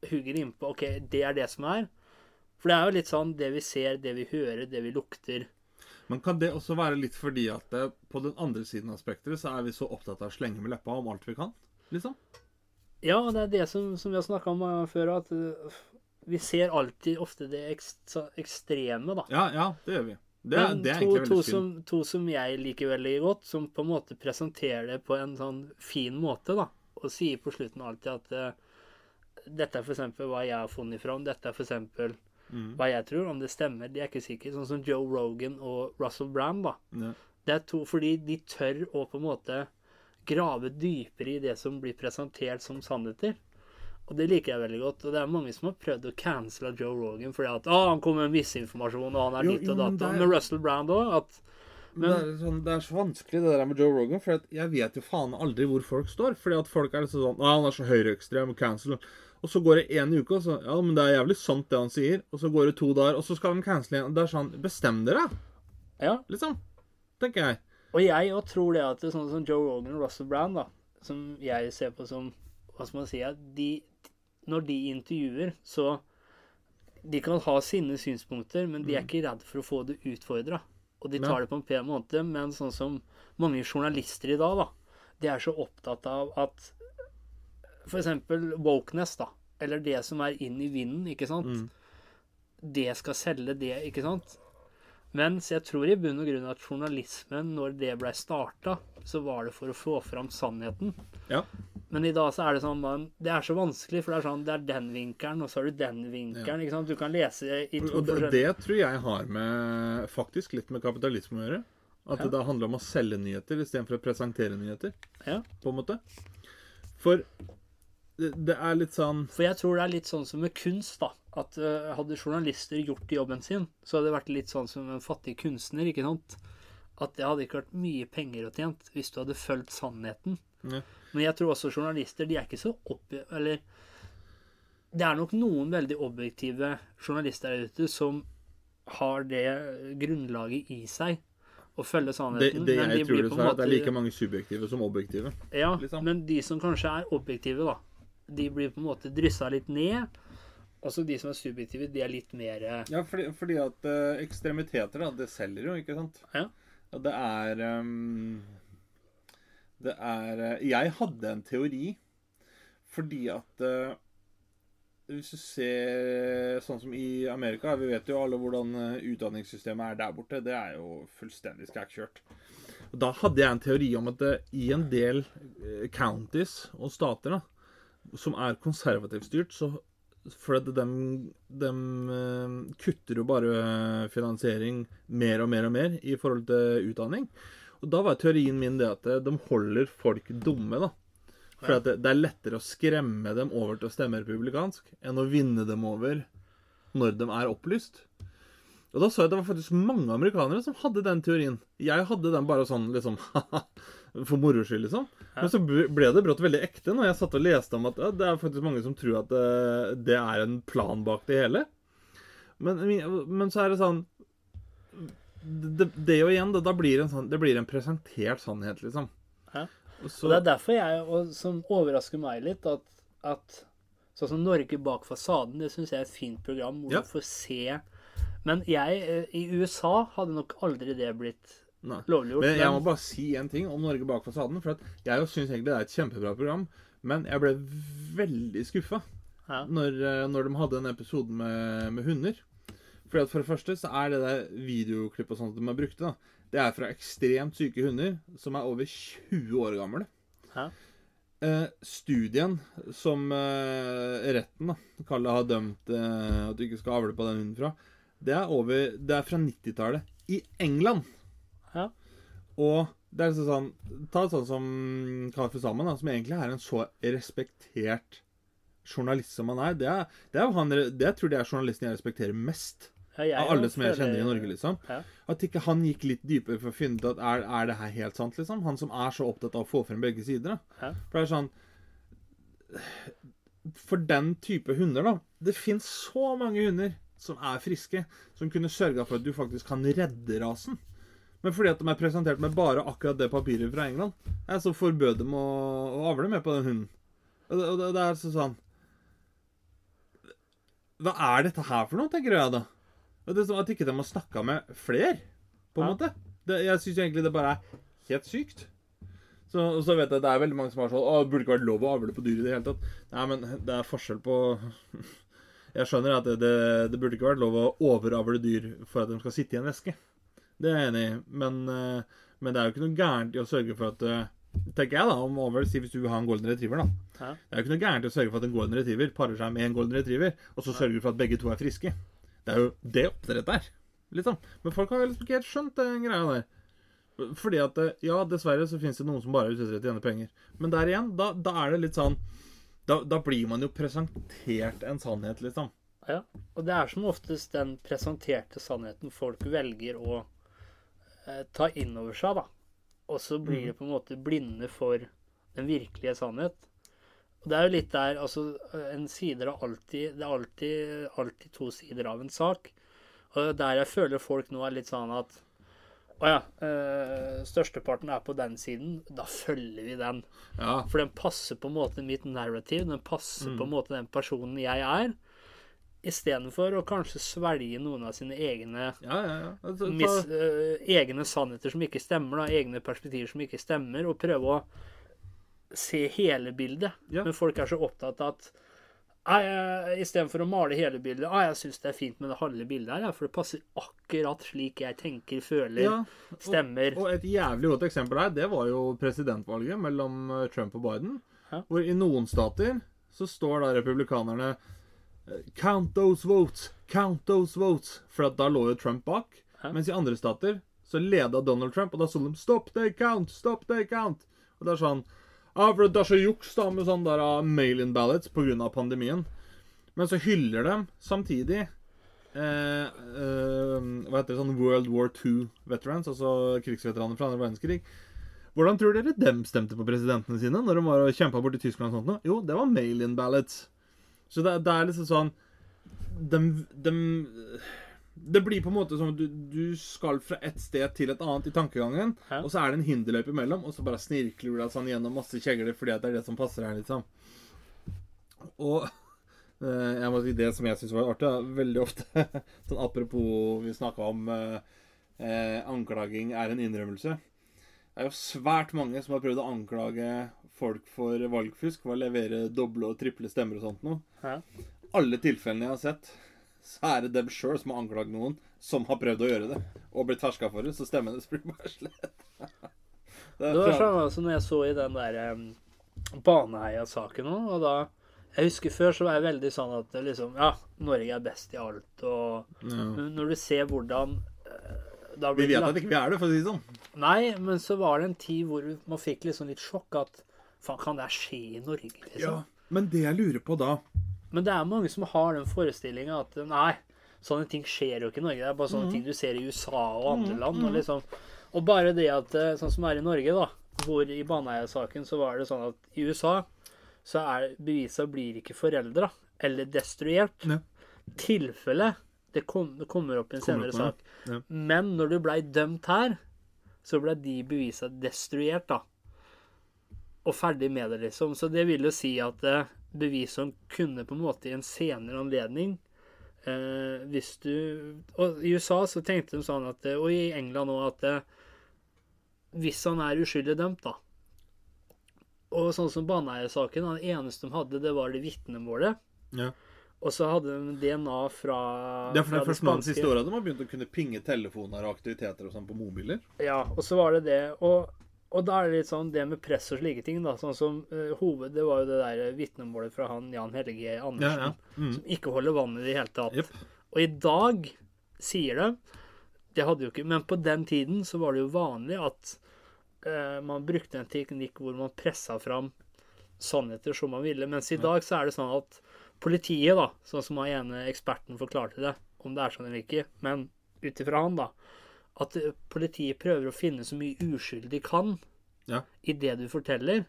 hugger innpå OK, det er det som er. For det er jo litt sånn det vi ser, det vi hører, det vi lukter. Men kan det også være litt fordi at det, på den andre siden av spekteret så er vi så opptatt av å slenge med leppa om alt vi kan? Liksom? Ja, det er det som, som vi har snakka om eh, før, at uh, vi ser alltid ofte det ekstra, ekstreme, da. Ja, ja, det gjør vi. Det, Men det to, to, som, to som jeg liker veldig godt, som på en måte presenterer det på en sånn fin måte, da. Og sier på slutten alltid at uh, dette er eksempel hva jeg har funnet fram, dette er eksempel Mm. hva jeg tror. Om det stemmer, det er ikke sikkert. Sånn som Joe Rogan og Russell Brand, da. Ja. Det er to fordi de tør å på en måte grave dypere i det som blir presentert som sannheter. Og det liker jeg veldig godt. Og det er mange som har prøvd å cancele Joe Rogan fordi at å, han kom med misinformasjon, og han er ditt og datt. Med Russell Brand òg. Men det, er sånn, det er så vanskelig det der med Joe Rogan, for jeg vet jo faen aldri hvor folk står. Fordi at folk er liksom sånn Å, han er så høyreekstrem, cancel. Og så går det én uke, og så Ja, men det er jævlig sant det han sier. Og så går det to dager, og så skal de cancele igjen. Det er sånn Bestem dere, Ja. liksom. Tenker jeg. Og jeg òg tror det at det er sånn som Joe Rogan og Russell Brand, da, som jeg ser på som Hva skal man si de, Når de intervjuer, så De kan ha sine synspunkter, men de er ikke redd for å få det utfordra. Og de tar det på en pen måte. Men sånn som mange journalister i dag, da, de er så opptatt av at f.eks. wokeness, da, eller det som er inn i vinden, ikke sant, Mm. det skal selge det, ikke sant. Mens jeg tror i bunn og grunn at journalismen, når det ble starta, så var det for å få fram sannheten. Ja. Men i dag så er det sånn Det er så vanskelig, for det er sånn Det er den vinkelen, og så har du den vinkelen. ikke sant? Du kan lese i to Og det, det tror jeg har med faktisk litt med kapitalisme å gjøre. At Ja. det handler om å selge nyheter istedenfor å presentere nyheter, Ja. på en måte. For det, det er litt sånn For jeg tror det er litt sånn som med kunst, da. At uh, hadde journalister gjort jobben sin, så hadde det vært litt sånn som en fattig kunstner, ikke sant. At det hadde ikke vært mye penger å tjent hvis du hadde fulgt sannheten. Ja. Men jeg tror også journalister, de er ikke så opp... Eller det er nok noen veldig objektive journalister der ute som har det grunnlaget i seg å følge sannheten. det men de jeg tror blir det på en er, det er like mange subjektive som objektive. Ja, liksom. men de som kanskje er objektive, da, de blir på en måte dryssa litt ned. Altså de som er subjektive, de er litt mer eh, Ja, fordi, fordi at ø, ekstremiteter, da, det selger jo, ikke sant? Ja. Og det er um, Det er eh, Jeg hadde en teori fordi at uh, Hvis du ser sånn som i Amerika Vi vet jo alle hvordan eh, utdanningssystemet er der borte. Det er jo fullstendig skækkjørt. Da hadde jeg en teori om at i en del counties og stater da, som er konservativt styrt, så for at de, kutter jo bare finansiering mer og mer og mer i forhold til utdanning. Og da var teorien min det at de holder folk dumme, da. For at det, det er lettere å skremme dem over til å stemme republikansk enn å vinne dem over når de er opplyst. Og da så jeg at det var faktisk mange amerikanere som hadde den teorien. Jeg hadde den bare sånn liksom For moro skyld, liksom. Men så ble det brått veldig ekte når jeg satt og leste om at ja, det er faktisk mange som tror at det, det er en plan bak det hele. Men, men så er det sånn Det, det jo igjen, da, da blir det en sånn Det blir en presentert sannhet, liksom. Ja. Og så, Og det er derfor jeg, og som overrasker meg litt, at, at sånn som Norge bak fasaden, det syns jeg er et fint program, hvor Ja. du får se Men jeg, eh, i USA hadde nok aldri det blitt Nei. lovliggjort. Men jeg må bare si en ting om Norge bak fasaden. For at jeg syns egentlig det er et kjempebra program, men jeg ble veldig skuffa ja. når, eh, når de hadde en episode med, med hunder. Fordi at For det første så er det der videoklipp og sånt de har brukt, da, det er fra ekstremt syke hunder som er over 20 år gamle. Ja. Eh, studien som eh, retten da, Kalle har dømt eh, at du ikke skal avle på den hunden fra, det er, over, det er fra 90-tallet i England. Ja. Og det er liksom sånn Ta sånn som Kaffe Sammen, som egentlig er en så respektert journalist som han er. Det er, det er han, det jeg tror det er journalisten jeg respekterer mest Ja, jeg av alle som jeg kjenner i Norge, liksom. Ja. At ikke han gikk litt dypere for å finne ut at er, er det her helt sant, liksom? Han som er så opptatt av å få frem begge sider. da. Ja. For det er sånn For den type hunder, da Det fins så mange hunder som er friske, som kunne sørga for at du faktisk kan redde rasen. Men fordi at de er presentert med bare akkurat det papiret fra England, ja, så forbød dem å, å avle med på den hunden. Og det, og det, det er så sånn Hva er dette her for noe, tenker jeg da. Det er sånn At ikke de har snakka med flere, på en Ja. måte. Det, jeg syns egentlig det bare er helt sykt. Så, og så vet jeg det er veldig mange som har sånn Å, det burde ikke vært lov å avle på dyr i det hele tatt. Nei, men det er forskjell på Jeg skjønner at det, det, det burde ikke vært lov å overavle dyr for at de skal sitte i en veske. Det er jeg enig i. Men, eh, men det er jo ikke noe gærent i å sørge for at eh, Tenker jeg da, om avl, si hvis du vil ha en golden retriever, da. Hæ? Det er jo ikke noe gærent i å sørge for at en golden retriever parer seg med en golden retriever, og så sørger du for at begge to er friske. Det er jo det oppdrettet er. Liksom. Men folk har liksom ikke helt skjønt den greia der. Fordi at eh, Ja, dessverre så finnes det noen som bare er ute etter å tjene penger. Men der igjen, da, da er det litt sånn da, da blir man jo presentert en sannhet, liksom. Ja, og det er som oftest den presenterte sannheten folk velger å ta inn over seg, da. Og så blir de på en måte blinde for den virkelige sannhet. Og det er jo litt der Altså, en side er alltid Det er alltid, alltid to sider av en sak. Og der jeg føler folk nå er litt sånn at Å ja, øh, størsteparten er på den siden. Da følger vi den. Ja. For den passer på en måte mitt narrativ. Den passer Mm. på en måte den personen jeg er. Istedenfor å kanskje svelge noen av sine egne Ja, ja, ja. Altså, mis, øh, egne sannheter som ikke stemmer, da, egne perspektiver som ikke stemmer, og prøve å se hele bildet. Men folk er så opptatt av at «Nei, Istedenfor å male hele bildet ah, 'Jeg syns det er fint med det halve bildet her, for det passer akkurat slik jeg tenker, føler, ja, stemmer'. Og et jævlig godt eksempel her, det var jo presidentvalget mellom eh, Trump og Biden. Hvor i noen stater så står da republikanerne Count those votes! Count those votes! For at da lå jo Trump bak. Hæ? Mens i andre stater så leda Donald Trump, og da så de Stop they count! Stop they count! Og det er sånn Ja, for det er så juks da med sånn der uh, mail-in ballots pga. pandemien. Men så hyller de samtidig eh, eh, Hva heter det, sånn World War II veterans, altså krigsveteraner fra andre verdenskrig. Hvordan tror dere dem stemte på presidentene sine når de var og kjempa borti Tyskland? og sånt? Jo, det var mail-in ballots. Så det, det er liksom sånn dem, de, Det blir på en måte som du, du skal fra et sted til et annet i tankegangen, Hæ? og så er det en hinderløype imellom, og så bare snirkler du deg sånn gjennom masse kjegler fordi det er det som passer her, liksom. Og eh, jeg må si det som jeg syns var artig, veldig ofte sånn Apropos vi snakka om eh, eh, anklaging er en innrømmelse. Det er jo svært mange som har prøvd å anklage folk for valgfusk var å levere doble og triple stemmer og sånt noe. Ja. Alle tilfellene jeg har sett, så er det dem sjøl som har anklagd noen som har prøvd å gjøre det, og blitt ferska for det, så stemmen deres blir bare slett. Det Det var sånn altså, når jeg så i den der um, Baneheia-saken nå, og da Jeg husker før så var jeg veldig sånn at liksom Ja, Norge er best i alt, og ja. Når du ser hvordan eh, da Vi blir det vet at ikke vi er det, for å si det sånn. Nei, men så var det en tid hvor man fikk liksom litt sjokk at Faen, kan det skje i Norge, liksom? Men det jeg lurer på da Men det er mange som har den forestillinga at nei, sånne ting skjer jo ikke i Norge. Det er bare sånne sånne ting du ser i USA og andre land. Og, liksom. og bare det at eh, Sånn som er i Norge, da. Hvor i Baneheia-saken så var det sånn at i USA så er bevisa blir ikke foreldra eller destruert. Ja. Tilfelle det, kom, det kommer opp i en Kommer senere opp, sak. ja. Men når du blei dømt her, så ble de bevisa destruert, da. Og ferdig med det, liksom. Så det vil jo si at eh, bevis som kunne på en måte i en senere anledning eh, hvis du Og i USA så tenkte de sånn at Og i England òg at eh, hvis han er uskyldig dømt, da Og sånn som Baneheia-saken, det eneste de hadde, det var det vitnemålet. Ja. Og så hadde de DNA fra, Det er for det er først nå de siste åra de har begynt å kunne pinge telefoner og aktiviteter og sånn på mobiler. Ja, og så var det det. Og, og da er det litt sånn det med press og slike ting, da. Sånn som uh, hoved... Det var jo det der vitnemålet fra han Jan Helge Andersen. Ja, ja. Mm. Som ikke holder vann i det hele tatt. Yep. Og i dag sier det Det hadde jo ikke Men på den tiden så var det jo vanlig at uh, man brukte en teknikk hvor man pressa fram sannheter som man ville. Mens i dag så er det sånn at politiet, da, sånn som han ene eksperten forklarte det, om det er sånn eller ikke, men ut ifra han, da, at politiet prøver å finne så mye uskyld de kan Ja. i det du forteller.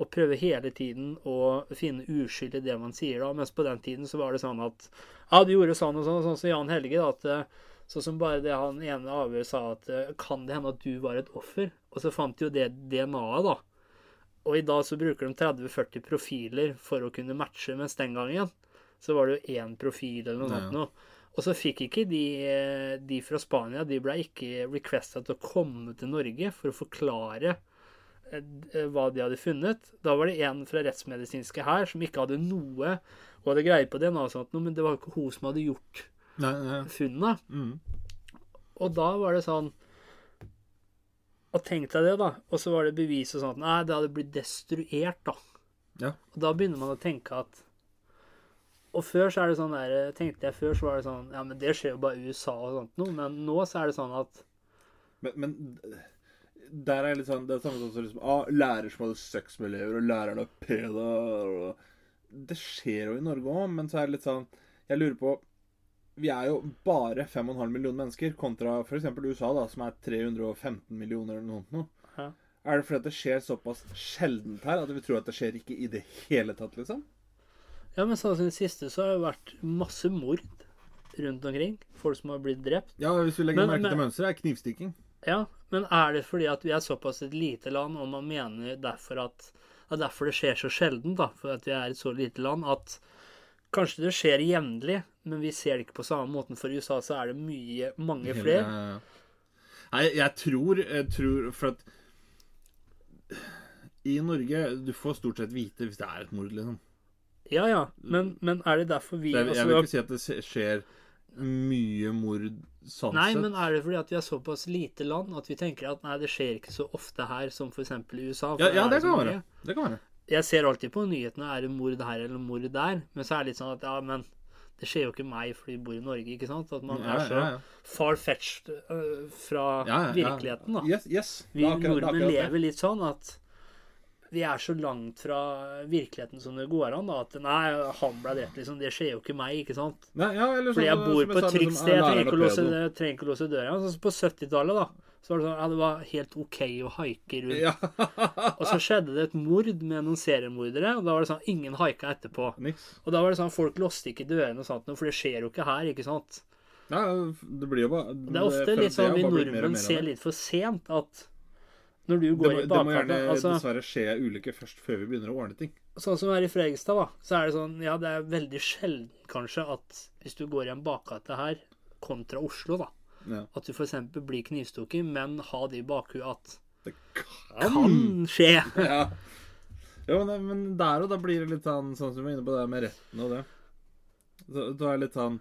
Og prøver hele tiden å finne uskyld i det man sier, da. Mens på den tiden så var det sånn at Ja, du gjorde sånn og sånn, sånn som Jan Helge, da. At, eh, sånn som bare det han ene avhøret sa, at eh, kan det hende at du var et offer? Og så fant de jo det DNA-et, da. Og i dag så bruker de 30-40 profiler for å kunne matche, mens den gangen så var det jo én profil eller noe Ja. sånt noe. Og så fikk ikke de, eh, de fra Spania De ble ikke requesta til å komme til Norge for å forklare eh, hva de hadde funnet. Da var det en fra rettsmedisinske her som ikke hadde noe Hun hadde greie på DNA, og sånt, men det var jo ikke hun som hadde gjort Nei, nei. funnene. Mm. Og da var det sånn Og tenk deg det, da. Og så var det bevis og sånt. Nei, det hadde blitt destruert, da. Ja. Og da begynner man å tenke at Og før så er det sånn der Tenkte jeg før, så var det sånn Ja, men det skjer jo bare i USA og sånt noe. Men nå så er det sånn at Men, men der er litt sånn Det er samme som liksom, ah, lærer som hadde sex med elever, og læreren er pedo. Det skjer jo i Norge òg, men så er det litt sånn Jeg lurer på Vi er jo bare 5,5 millioner mennesker, kontra f.eks. USA, da, som er 315 millioner eller noe noe. Er det fordi at det skjer såpass sjeldent her at vi tror at det skjer ikke i det hele tatt, liksom? Ja, men sånn som det siste så har det vært masse mord rundt omkring. Folk som har blitt drept. Ja, hvis vi legger Men- merke til mønsteret, er knivstikking. Ja, men er det fordi at vi er såpass et lite land, og man mener derfor at det er derfor det skjer så sjelden, da, for at vi er et så lite land, at kanskje det skjer jevnlig, men vi ser det ikke på samme måten. For i USA så er det mye, mange flere. Ja, ja. Nei, jeg tror, jeg tror For at I Norge Du får stort sett vite hvis det er et mord, liksom. Ja, ja, men, men er det derfor vi jeg altså, vil ikke si at det skjer mye mord sånn Nei, men er det fordi at vi er såpass lite land at vi tenker at nei, det skjer ikke så ofte her som f.eks. i USA? ja, ja, det kan være. Det kan være. Jeg ser alltid på nyhetene er det mord her eller mord der, men så er det litt sånn at ja, men det skjer jo ikke meg fordi jeg bor i Norge, ikke sant? At man Ja, er så ja, ja. far-fetched uh, fra Ja, ja, ja. virkeligheten, da. Yes, yes. Vi nordmenn lever litt sånn at vi er så langt fra virkeligheten som det går an, da. At nei, han ble drept, liksom. Det skjer jo ikke meg, ikke sant? Nei, ja, eller Fordi jeg sånn, bor på et sa, trygt liksom, sted. Jeg trenger ikke å låse, ikke å låse døra. Som på 70-tallet, da. Så var det sånn Ja, det var helt OK å haike rundt. Ja. Og så skjedde det et mord med noen seriemordere, og da var det sånn Ingen haika etterpå. Niks. Og da var det sånn Folk låste ikke dørene og sånt, for det skjer jo ikke her, ikke sant? Ja, det blir jo bare Det er ofte litt sånn vi nordmenn ser litt for sent at når du det, må- i det må gjerne altså, dessverre skje ulykker først før vi begynner å ordne ting. Sånn som her i Fredrikstad, da, så er det sånn Ja, det er veldig sjelden kanskje at hvis du går i en bakgate her, kontra Oslo, da, Ja. at du f.eks. blir knivstukket, men ha det i bakhuet at Det kan skje. Ja. Jo, men, men der og da blir det litt sånn Sånn som vi var inne på det med retten og det. Da er det litt sånn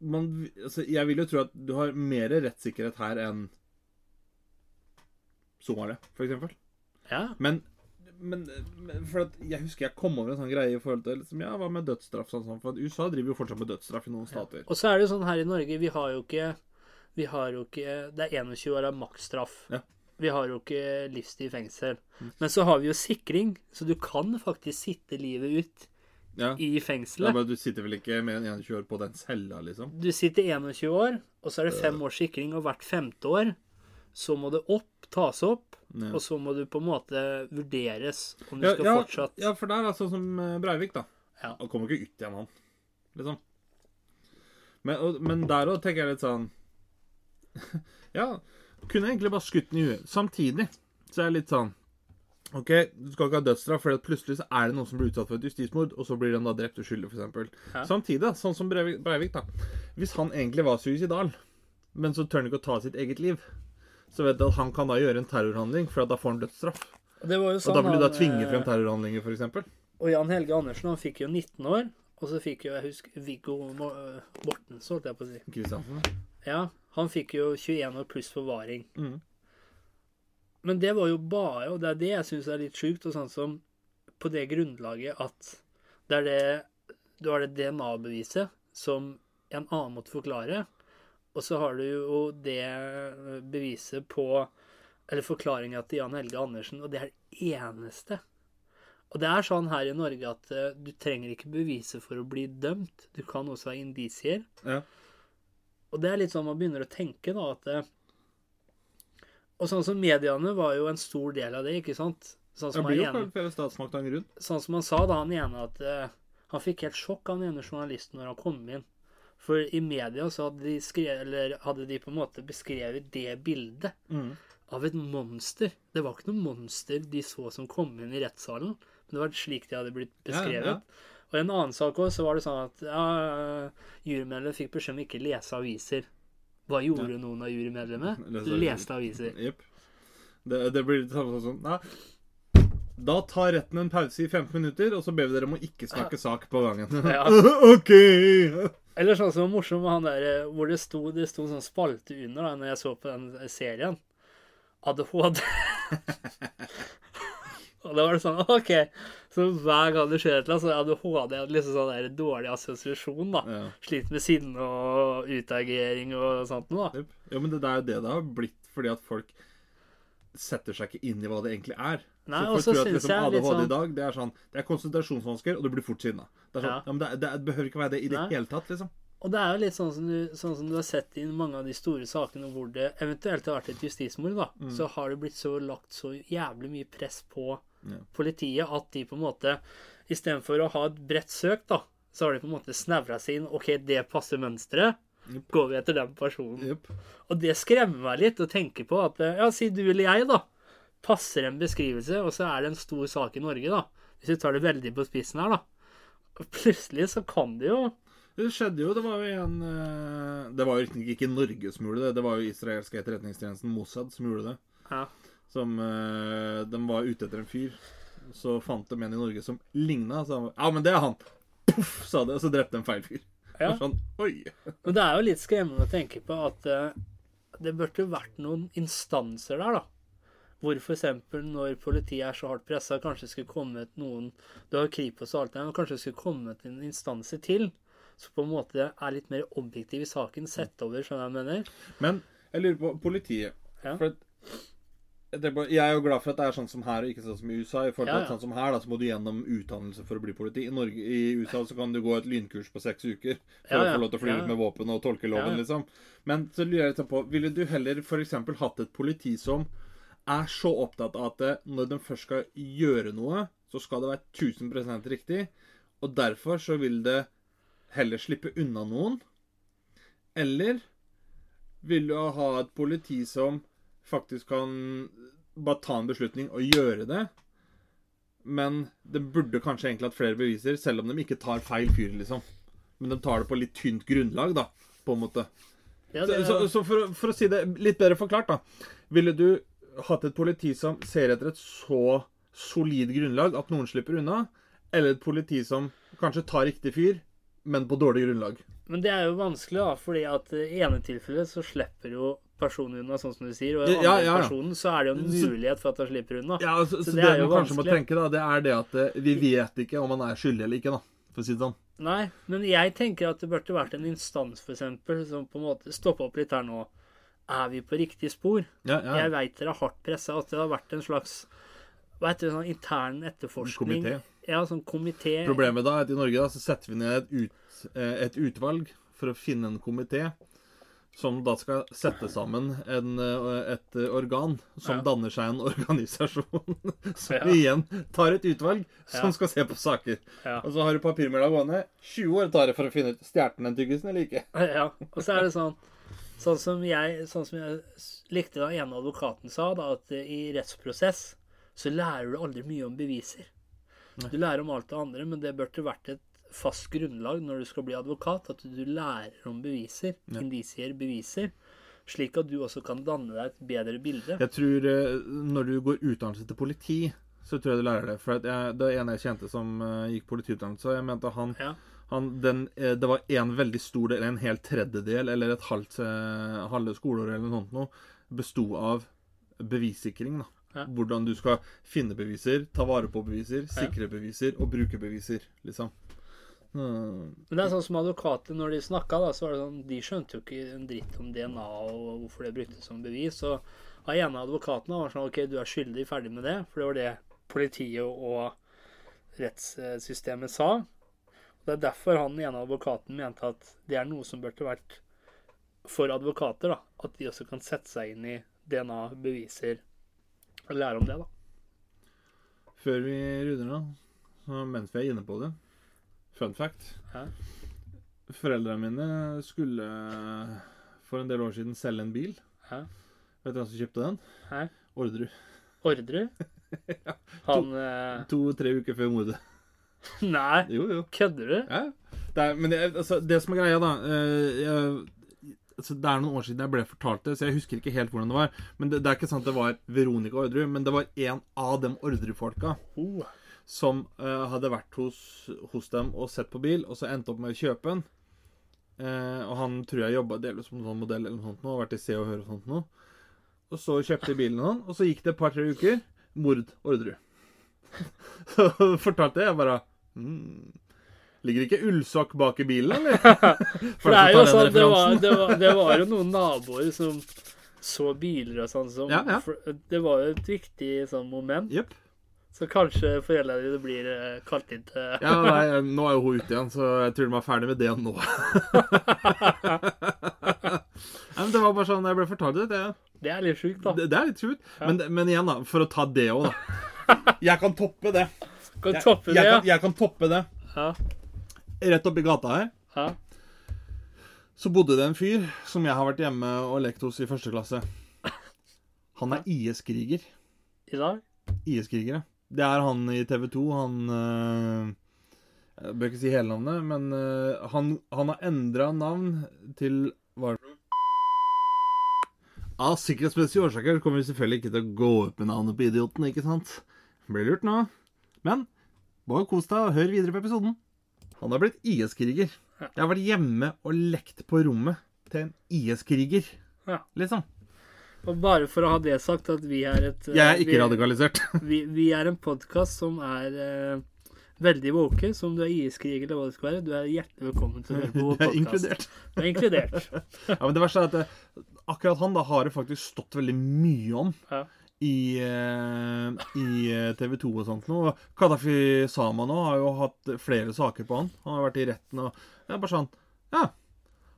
man, altså, Jeg vil jo tro at du har mer rettssikkerhet her enn Somalia, for eksempel. Ja. Men, men, men for at jeg husker jeg kom over en sånn greie i forhold til liksom, Ja, hva med dødsstraff? Sånn, sånn, for USA driver jo fortsatt med dødsstraff i noen stater. Og så er det jo sånn her i Norge, vi har jo ikke Vi har jo ikke Det er 21 år av maksstraff. Ja. Vi har jo ikke livstid i fengsel. Men så har vi jo sikring, så du kan faktisk sitte livet ut Ja. i Ja, fengselet. men du sitter vel ikke mer enn 21 år på den cella, liksom? Du sitter 21 år, og så er det fem års sikring, og hvert femte år så må det opp, tas opp, Ja. og så må du på en måte vurderes om du Ja, skal ja, fortsatt ja, for der er sånn som eh, Breivik, da. Ja. Han kommer ikke ut igjen, han. Liksom. Men, og, men der òg tenker jeg litt sånn Ja, kunne egentlig bare skutt den i huet. Samtidig så er jeg litt sånn OK, du skal ikke ha dødsstraff, for plutselig så er det noen som blir utsatt for et justismord, og så blir han da drept uskyldig, f.eks. Samtidig, da, sånn som Breivik, Breivik, da. Hvis han egentlig var suicidal, men så tør han ikke å ta sitt eget liv, så vet du at han kan da gjøre en terrorhandling, for at da får han dødsstraff. Og det var jo Og sånn da blir du da tvinge eh, frem terrorhandlinger, f.eks. Og Jan Helge Andersen han fikk jo 19 år. Og så fikk jo jeg husker Viggo Mo- Mortensen, holdt jeg på å si. Kristiansen. Ja, han fikk jo 21 år pluss forvaring. Mm. Men det var jo bare, og det er det jeg syns er litt sjukt, og sånn som på det grunnlaget at det er det Du har det DNA-beviset som en annen måtte forklare, og så har du jo det beviset på Eller forklaringa til Jan Helge Andersen, og det er det eneste. Og det er sånn her i Norge at eh, du trenger ikke beviset for å bli dømt. Du kan også ha indisier. Ja. Og det er litt sånn man begynner å tenke, da, at eh, Og sånn som mediene var jo en stor del av det, ikke sant? Sånn Det som, blir jo ene, kalt flere statsmakter rundt. sånn som han sa da, han ene, at uh, han fikk helt sjokk av den ene journalisten når han kom inn. For i media så hadde de, skrevet, eller hadde de på en måte beskrevet det bildet Mm. av et monster. Det var ikke noe monster de så som kom inn i rettssalen, men det var slik de hadde blitt beskrevet. ja. Og i en annen sak også, så var det sånn at ja, jurymedlemmer fikk beskjed om ikke lese aviser. Hva gjorde noen av jurymedlemmene? Leste aviser. Jepp. Det, det blir litt sånn sånn Nei. Da tar retten en pause i 15 minutter, og så ber vi dere om å ikke snakke sak på gangen. Ja. OK! Eller sånn som var morsom med han der eh, hvor det sto, det sto sånn spalte under da når jeg så på den serien. ADHD. Og da var det sånn OK. Så hver gang det skjer et eller annet, så er ADHD en liksom sånn der dårlig assosiasjon, da. Ja. Sliter med sinne og utagering og sånt noe, da. Ja, men det, er jo det det har blitt, fordi at folk setter seg ikke inn i hva det egentlig er. Nei, så folk tror at liksom, ADHD sånn... I dag, det er sånn Det er konsentrasjonsvansker, og du blir fort sinna. Det, sånn, Ja. ja. men det, det behøver ikke være det i det Nei. hele tatt, liksom. Og det er jo litt sånn som, du, sånn som du har sett i mange av de store sakene hvor det eventuelt har vært et justismord, da, Mm. så har det blitt så lagt så jævlig mye press på Ja. politiet at de på en måte Istedenfor å ha et bredt søk, da, så har de på en måte snevra seg inn. OK, det passer mønsteret. Yep. Går vi etter den personen. Yep. Og det skremmer meg litt å tenke på at Ja, si du eller jeg, da. Passer en beskrivelse, og så er det en stor sak i Norge, da. Hvis du tar det veldig på spissen her, da. Og plutselig så kan det jo Det skjedde jo. Det var jo en eh, Det var jo ikke Norge som gjorde det. Det var jo israelske etterretningstjenesten Mossad som gjorde det. Ja. Som uh, De var ute etter en fyr. Så fant de en i Norge som ligna. Så ja, men det er han! Poff, sa det, og så drepte de feil fyr. Ja. Sånn, oi. Men det er jo litt skremmende å tenke på at uh, det burde vært noen instanser der, da. Hvor f.eks. når politiet er så hardt pressa, kanskje skulle kommet noen Du har Kripos og alt det der, kanskje skulle kommet en instanse til som på en måte er litt mer objektiv i saken, sett over, skjønner jeg mener? Men jeg lurer på politiet. Ja. For at, det er bare- jeg er jo glad for at det er sånn som her, og ikke sånn som i USA. I forhold til Ja, at sånn som her, da, så må du gjennom utdannelse for å bli politi. I, Norge, I USA så kan du gå et lynkurs på seks uker for Ja, å få lov til å fly Ja, ut med våpen og tolke loven, Ja, ja. liksom. Men så lurer jeg litt på, ville du heller f.eks. hatt et politi som er så opptatt av at når de først skal gjøre noe, så skal det være 1000 riktig, og derfor så vil det heller slippe unna noen? Eller vil du ha et politi som faktisk kan bare ta en beslutning og gjøre det? Men det burde kanskje egentlig hatt flere beviser, selv om de ikke tar feil fyr, liksom. Men de tar det på litt tynt grunnlag, da, på en måte. Ja, Så, det, så, så for, å- for å si det litt bedre forklart, da. Ville du hatt et politi som ser etter et så solid grunnlag at noen slipper unna? Eller et politi som kanskje tar riktig fyr, men på dårlig grunnlag? men det er jo vanskelig, da, fordi at i ene tilfellet så slipper jo personen unna, sånn som du sier, og i Ja, ja, ja. personen så er det jo en mulighet for at han slipper unna. Ja, så, så, Så det, det man kanskje må tenke, da, det er det at eh, vi vet ikke om han er skyldig eller ikke, da. For å si det sånn. Nei, men jeg tenker at det burde vært en instans, for eksempel, som på en måte stopper opp litt her nå. Er vi på riktig spor? Ja, ja. Jeg veit dere er hardt pressa, at det har vært en slags hva heter det, sånn intern etterforskning. Komité. Ja, sånn komité. Problemet da er at i Norge da, så setter vi ned et, ut, eh, et utvalg for å finne en komité som da skal sette sammen en, eh, et organ som Ja. danner seg en organisasjon. som Ja. igjen tar et utvalg som Ja. skal se på saker. Og så har du papirmølla gående. 20 år tar det for å finne ut stjerten den tyggisen eller ikke. Ja, og så er det sånn Sånn som jeg, sånn som jeg likte da ene advokaten sa, da, at eh, i rettsprosess så lærer du aldri mye om beviser. Du lærer om alt det andre, men det burde vært et fast grunnlag når du skal bli advokat, at du lærer om beviser, Ja. indisier, beviser, slik at du også kan danne deg et bedre bilde. Jeg tror eh, når du går utdannelse til politi, så tror jeg du lærer det. For at jeg, det ene en jeg kjente som eh, gikk politiutdannelse, jeg mente han, Ja. han den, eh, Det var en veldig stor del, en hel tredjedel, eller et halvt halve skoleår eller noe sånt noe, besto av bevissikring. da. Ja. Hvordan du skal finne beviser, ta vare på beviser, sikre beviser og bruke beviser, liksom. Mm. Men det er sånn som advokater, når de snakka, da, så var det sånn De skjønte jo ikke en dritt om DNA og hvorfor det bruktes som bevis. Og en ene advokatene var sånn OK, du er skyldig, ferdig med det. For det var det politiet og rettssystemet sa. Og Det er derfor han ene advokaten mente at det er noe som burde vært for advokater, da. At de også kan sette seg inn i DNA, beviser, og lære om det, da. Før vi runder av, mens vi er inne på det Fun fact. Hæ? Foreldrene mine skulle for en del år siden selge en bil. Hæ? Vet du hvem som kjøpte den? Hæ? Orderud. Orderud? Han eh, To-tre uker før mordet. Nei, Jo, jo. kødder du? Ja. Det, er, men det, altså, det som er greia, da eh, jeg, altså, Det er noen år siden jeg ble fortalt det, så jeg husker ikke helt hvordan det var. Men det, det er ikke sant det var Veronica Orderud, men det var en av de Orderud-folka Oh. Som uh, hadde vært hos, hos dem og sett på bil, og så endte opp med å kjøpe den. Uh, og han tror jeg jobba delvis som sånn modell eller noe sånt nå, og vært i Se og Hør og sånt nå. Og så kjøpte de bilen han, og så gikk det et par-tre uker. Mord Orderud. så fortalte jeg bare mm, Ligger ikke ullsokk bak i bilen, eller? For det er jo sånn, det var, det, var, det var jo noen naboer som så biler og sånn som Ja, ja. Det var jo et viktig sånn moment. Jepp. Så kanskje foreldrene dine blir eh, kalt inn til Ja, nei, nå er jo hun ute igjen, så jeg tror de er ferdig med det nå. nei, men det var bare sånn jeg ble fortalt det. Det, Det er litt sjukt, da. det, det er litt sjukt. Men, men igjen, da, for å ta det òg, da. Jeg kan toppe det. Kan Jeg, toppe det, jeg, ja. kan, jeg kan toppe det. ja. Rett oppi gata her ja. så bodde det en fyr som jeg har vært hjemme og lekt hos i første klasse. Han er IS-kriger. I dag? IS-krigere. Det er han i TV 2. Han øh, Jeg bør ikke si hele navnet, men øh, han, han har endra navn til Hva er det? Av sikkerhetsmessige årsaker kommer vi selvfølgelig ikke til å gå opp med navnet på idioten, ikke sant? Blir lurt nå. Men bare kos deg og hør videre på episoden. Han har blitt IS-kriger. Jeg har vært hjemme og lekt på rommet til en IS-kriger, Ja. liksom. Og bare for å ha det sagt, at vi er et eh, Jeg er ikke vi, radikalisert. vi, vi er en podkast som er eh, veldig woke. som du er IS-krig eller hva det skal være, du er hjertelig velkommen til å høre på Du vår er inkludert. Du er inkludert. Ja, men det verste er at det, akkurat han da har det faktisk stått veldig mye om Ja. i, eh, i TV 2 og sånt nå. Kadafi Sama nå har jo hatt flere saker på han. Han har vært i retten og er bare sånn Ja.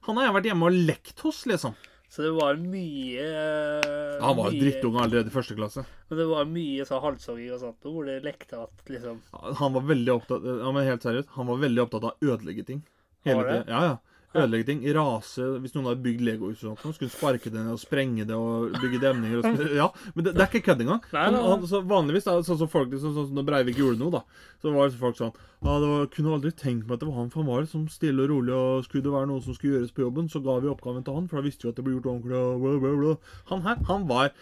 Han har jeg vært hjemme og lekt hos, liksom. Så det var mye eh, Han var mye- drittunge allerede i første klasse. Men det var mye sånn halshogging og sånt, hvor det lekte at liksom Han var veldig opptatt Ja, men helt seriøst, han var veldig opptatt av å ødelegge ting. Hele tiden. Ja, ja. Ødelegge ting. Rase Hvis noen hadde bygd Lego-hus og sånt, skulle sparke det ned og sprenge det og bygge demninger og. Ja, men det, det er ikke kødd engang. Vanligvis, da, sånn som folk sånn, sånn når Breivik gjorde noe, da, så var det folk sånn Ja, det var, kunne aldri tenkt meg at det var han, for han var liksom stille og rolig, og skulle det være noe som skulle gjøres på jobben, så ga vi oppgaven til han, for da visste vi at det ble gjort ordentlig, og bla, bla, bla. Han her, han var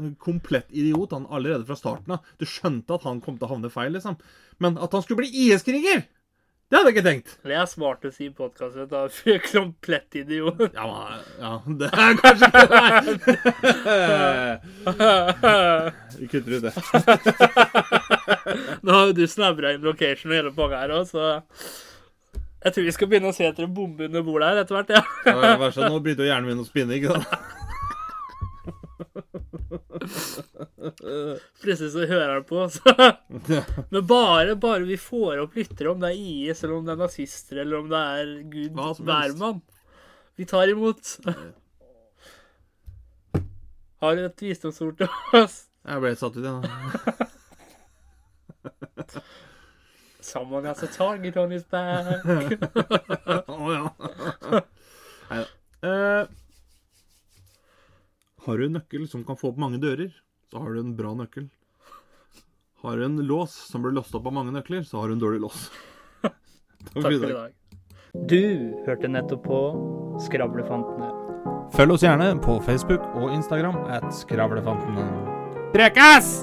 en komplett idiot, han allerede fra starten av. Du skjønte at han kom til å havne feil, liksom. Men at han skulle bli IS-kriger! Det hadde jeg ikke tenkt. Det er smart å si i podkasten. Da er komplett idiot. Ja, men, ja, det er kanskje ikke det. Vi kutter ut det. Nå har jo du snabra inn location og hele pakka her òg, så Jeg tror vi skal begynne å se etter en bombe under bordet her etter hvert, ja. Ja, sånn, nå begynte jo hjernen min å spinne, ikke sant? Plutselig så hører han på, så Men bare, bare vi får opp lyttere, om det er IS, eller om det er nazister, eller om det er Gud hvermann. Vi tar imot. Har du et visdomsord til oss? Jeg ble satt ut igjen. nå. Someone has a target on his back. Å ja. Neida. Eh, har du en nøkkel som kan få opp mange dører, så har du en bra nøkkel. Har du en lås som blir låst opp av mange nøkler, så har du en dårlig lås. Takk for i dag. Du hørte nettopp på Skravlefantene. Følg oss gjerne på Facebook og Instagram at Skravlefantene. Prekas!